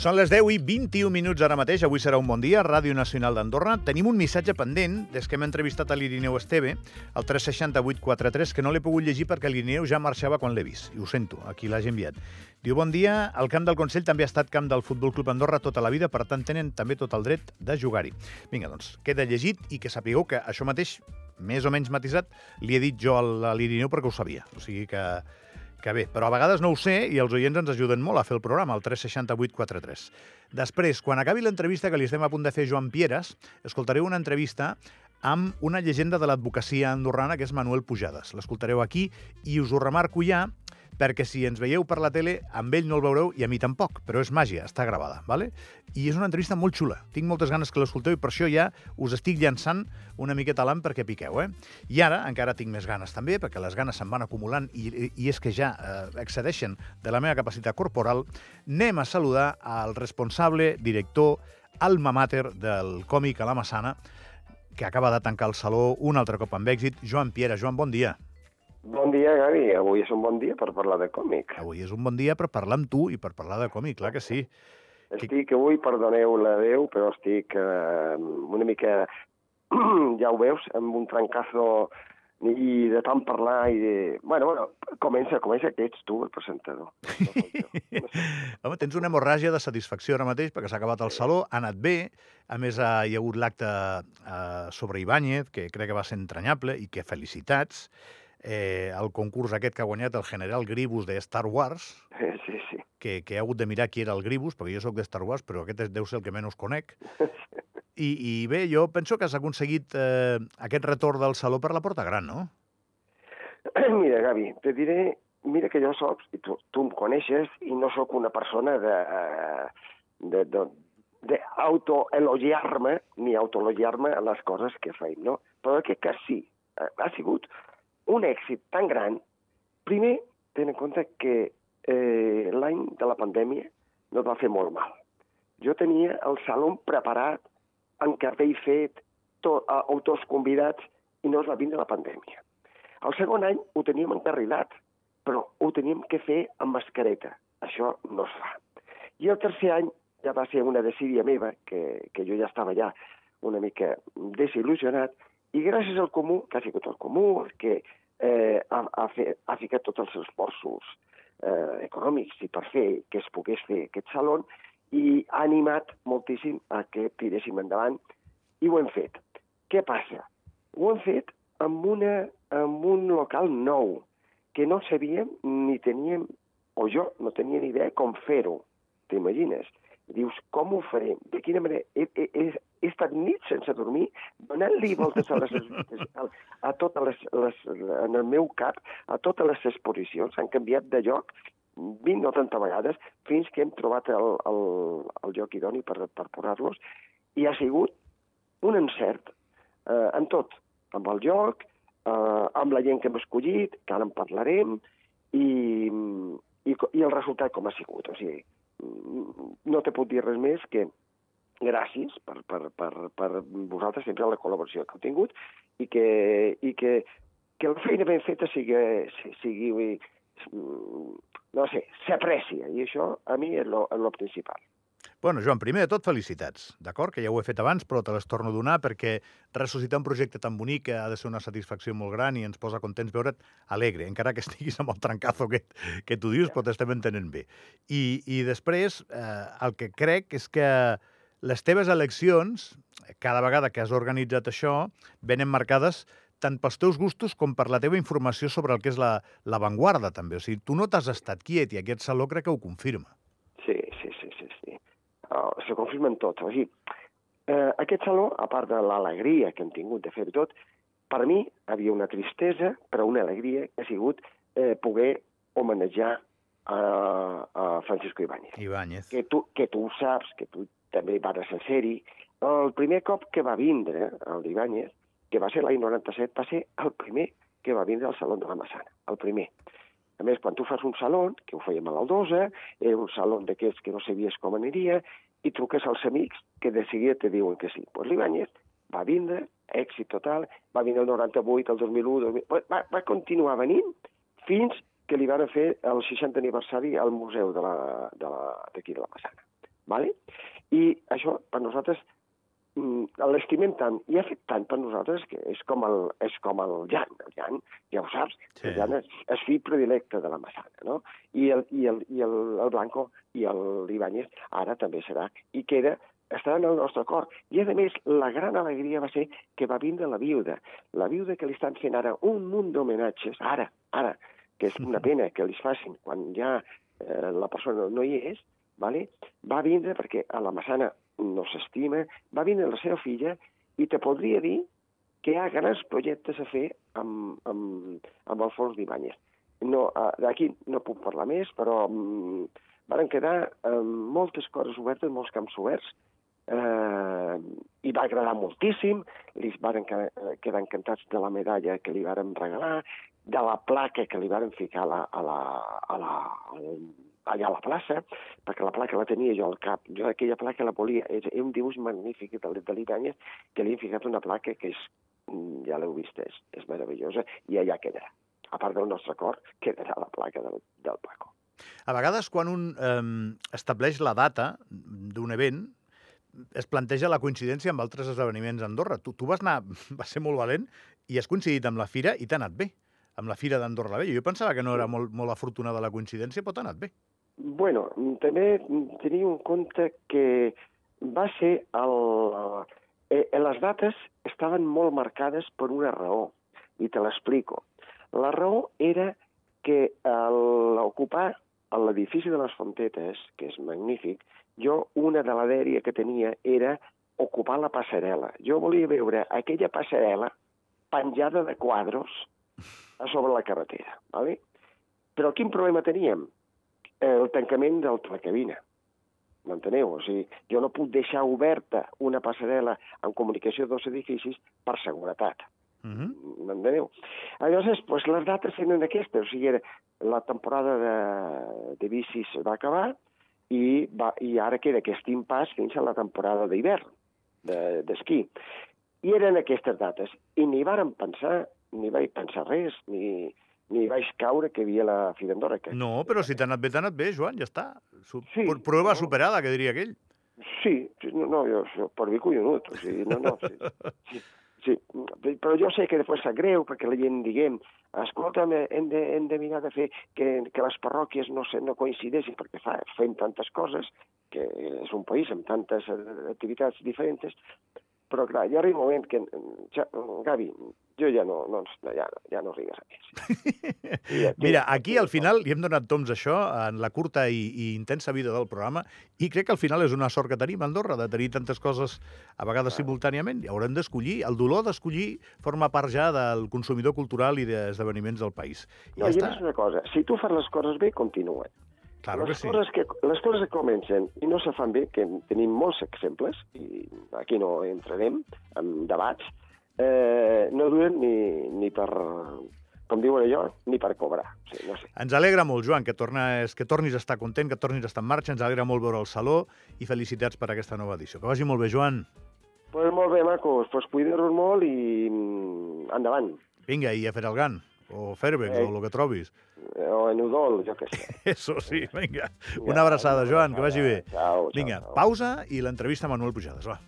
Són les 10 i 21 minuts ara mateix. Avui serà un bon dia, Ràdio Nacional d'Andorra. Tenim un missatge pendent des que hem entrevistat a l'Irineu Esteve, el 36843, que no l'he pogut llegir perquè l'Irineu ja marxava quan l'he vist. I ho sento, aquí l'hagi enviat. Diu, bon dia, el camp del Consell també ha estat camp del Futbol Club Andorra tota la vida, per tant tenen també tot el dret de jugar-hi. Vinga, doncs, queda llegit i que sapigueu que això mateix, més o menys matisat, li he dit jo a l'Irineu perquè ho sabia. O sigui que que bé, però a vegades no ho sé i els oients ens ajuden molt a fer el programa, el 36843. Després, quan acabi l'entrevista que li estem a punt de fer Joan Pieres, escoltareu una entrevista amb una llegenda de l'advocacia andorrana, que és Manuel Pujades. L'escoltareu aquí i us ho remarco ja perquè si ens veieu per la tele, amb ell no el veureu i a mi tampoc, però és màgia, està gravada, ¿vale? I és una entrevista molt xula. Tinc moltes ganes que l'escolteu i per això ja us estic llançant una miqueta l'am perquè piqueu, eh? I ara encara tinc més ganes també, perquè les ganes se'n van acumulant i, i és que ja eh, excedeixen de la meva capacitat corporal, anem a saludar al responsable, director, alma mater del còmic a la Massana, que acaba de tancar el saló un altre cop amb èxit, Joan Piera. Joan, bon dia. Bon dia, Gavi. Avui és un bon dia per parlar de còmic. Avui és un bon dia per parlar amb tu i per parlar de còmic, clar que sí. Estic avui, perdoneu la Déu, però estic eh, una mica, ja ho veus, amb un trencazo i de tant parlar i de... Bueno, bueno, comença, comença que ets tu el presentador. Home, tens una hemorràgia de satisfacció ara mateix perquè s'ha acabat el saló, ha anat bé, a més hi ha hagut l'acte eh, sobre Ibáñez, que crec que va ser entranyable i que felicitats, eh, el concurs aquest que ha guanyat el general Gribus de Star Wars, Sí, sí. que, que he hagut de mirar qui era el Gribus, perquè jo sóc de Star Wars, però aquest deu ser el que menys conec. I, I bé, jo penso que has aconseguit eh, aquest retorn del saló per la porta gran, no? Mira, Gavi, te diré... Mira que jo soc, i tu, tu em coneixes, i no sóc una persona de... de, de d'autoelogiar-me ni autoelogiar-me a les coses que faig, no? Però que, que sí, ha sigut un èxit tan gran. Primer, ten en compte que eh, l'any de la pandèmia no va fer molt mal. Jo tenia el saló preparat, en cartell fet, to, autors convidats, i no es va vindre la pandèmia. El segon any ho teníem encarrilat, però ho teníem que fer amb mascareta. Això no es fa. I el tercer any ja va ser una desídia meva, que, que jo ja estava ja una mica desil·lusionat, i gràcies al comú, que ha sigut el comú, que eh, ha, ha, fet, ha ficat tots els esforços eh, econòmics i per fer que es pogués fer aquest saló, i ha animat moltíssim a que tiréssim endavant, i ho hem fet. Què passa? Ho hem fet amb, una, amb un local nou, que no sabíem ni teníem, o jo no tenia ni idea com fer-ho, t'imagines? Dius, com ho farem? De quina manera? He, he, he, he estat nit sense dormir, donant-li voltes a, les, a, a totes les, les, en el meu cap, a totes les exposicions. Han canviat de lloc 20 o 30 vegades fins que hem trobat el, el, el lloc idoni per, per posar-los i ha sigut un encert eh, en tot, amb el joc, eh, amb la gent que hem escollit, que ara en parlarem, i, i, i el resultat com ha sigut. O sigui, no te puc dir res més que gràcies per, per, per, per vosaltres sempre la col·laboració que heu tingut i que, i que, que la feina ben feta sigui, sigui no sé, s'aprecia, i això a mi és lo principal. Bueno, Joan, primer de tot, felicitats, d'acord? Que ja ho he fet abans, però te les torno a donar perquè ressuscitar un projecte tan bonic ha de ser una satisfacció molt gran i ens posa contents veure't alegre, encara que estiguis amb el trencazo que, que tu dius, però t'estem entenent bé. I, i després, eh, el que crec és que les teves eleccions, cada vegada que has organitzat això, venen marcades tant pels teus gustos com per la teva informació sobre el que és l'avantguarda, la, també. O sigui, tu no t'has estat quiet i aquest saló crec que ho confirma. Sí, sí, sí, sí. sí. Uh, se confirmen tot. O sigui, eh, aquest saló, a part de l'alegria que hem tingut de fer tot, per mi havia una tristesa, però una alegria que ha sigut eh, poder homenatjar a, a Francisco Ibáñez. Ibáñez. Que tu, que tu ho saps, que tu també vas ser-hi. El primer cop que va vindre el d'Ibáñez, que va ser l'any 97, va ser el primer que va vindre al Saló de la Massana, el primer. A més, quan tu fas un saló, que ho fèiem a l'Aldosa, era un saló d'aquests que no sabies com aniria, i truques als amics que de seguida te diuen que sí. Doncs pues l'Ibáñez va vindre, èxit total, va vindre el 98, el 2001, 2000, va, va continuar venint fins que li van fer el 60 aniversari al museu de, la, de, la, de la Massana. ¿vale? i això per nosaltres l'estimem tant i ha fet tant per nosaltres que és com el, és com el Jan. El Jan, ja ho saps, Sí. el Jan és, és fill predilecte de la Massana, no? I el, i el, i el, el Blanco i l'Ibáñez ara també serà. I queda estarà en el nostre cor. I, a més, la gran alegria va ser que va vindre la viuda. La viuda que li estan fent ara un munt d'homenatges, ara, ara, que és una pena que li facin quan ja eh, la persona no hi és, vale? va vindre perquè a la Massana no s'estima, va vindre la seva filla i te podria dir que hi ha grans projectes a fer amb, amb, amb el fons d'Ibáñez. No, eh, D'aquí no puc parlar més, però mm, varen quedar eh, moltes coses obertes, molts camps oberts, eh, i va agradar moltíssim, li varen quedar, quedar encantats de la medalla que li varen regalar, de la placa que li varen ficar a la, a la, a la, allà a la plaça, perquè la placa la tenia jo al cap. Jo aquella placa la volia, és un dibuix magnífic de, de l'Ibáñez, que li han ficat una placa que és, mm, ja l'heu vist, és, és meravellosa, i allà quedarà. A part del nostre cor, quedarà la placa del, del Paco. A vegades, quan un eh, estableix la data d'un event, es planteja la coincidència amb altres esdeveniments a Andorra. Tu, tu vas anar, vas ser molt valent i has coincidit amb la fira i t'ha anat bé, amb la fira d'Andorra la Vella. Jo pensava que no era molt, molt afortunada la coincidència, però t'ha anat bé. Bueno, també teniu en compte que va ser el... Eh, les dates estaven molt marcades per una raó, i te l'explico. La raó era que al ocupar l'edifici de les Fontetes, que és magnífic, jo una de la dèria que tenia era ocupar la passarel·la. Jo volia veure aquella passarel·la penjada de quadros a sobre la carretera. ¿vale? Però quin problema teníem? El tancament del telecabina. M'enteneu? O sigui, jo no puc deixar oberta una passarel·la en comunicació dos edificis per seguretat. Uh -huh. M'enteneu? Aleshores, pues, les dates eren aquestes. O sigui, era, la temporada de, de bicis va acabar i, va, i ara queda aquest impàs fins a la temporada d'hivern, d'esquí. De, I eren aquestes dates. I ni vàrem pensar, ni vaig pensar res, ni, ni vaig caure que havia la Fira Andorra. Que... No, però si t'ha anat bé, t'ha anat bé, Joan, ja està. Su Sí, Prueba no? superada, que diria aquell. Sí, sí, no, no, jo, jo per mi collonut, o sigui, no, no, sí, sí, sí, però jo sé que després sap greu perquè la gent diguem, escolta'm, hem de, hem de mirar de fer que, que les parròquies no, se, no coincideixin perquè fa, fem tantes coses, que és un país amb tantes eh, activitats diferents, però clar, ja arriba un moment que, ja, Gavi, jo ja no, no, ja, ja no rigues a més. Ja, Mira, aquí al final li hem donat toms a això en la curta i, i intensa vida del programa i crec que al final és una sort que tenim a Andorra de tenir tantes coses a vegades simultàniament. I haurem d'escollir. El dolor d'escollir forma part ja del consumidor cultural i d'esdeveniments del país. I No, ja i està. és una cosa, si tu fas les coses bé, continua. Claro que les, sí. coses que, les coses que comencen i no se fan bé, que en tenim molts exemples, i aquí no entrarem en debats, eh, no duren ni, ni per, com diuen allò, ni per cobrar. O sigui, no sé. Ens alegra molt, Joan, que, tornes, que tornis a estar content, que tornis a estar en marxa. Ens alegra molt veure el Saló i felicitats per aquesta nova edició. Que vagi molt bé, Joan. Pues molt bé, macos, pues cuideu-vos molt i mm, endavant. Vinga, i a fer el GAN, o Fairbex, Eh. o el que trobis. Eh, O en Udol, jo què sé. Eso sí, vinga. Una abraçada, Joan, que vagi bé. Ciao, ciao, Vinga, pausa i l'entrevista a Manuel Pujades, va.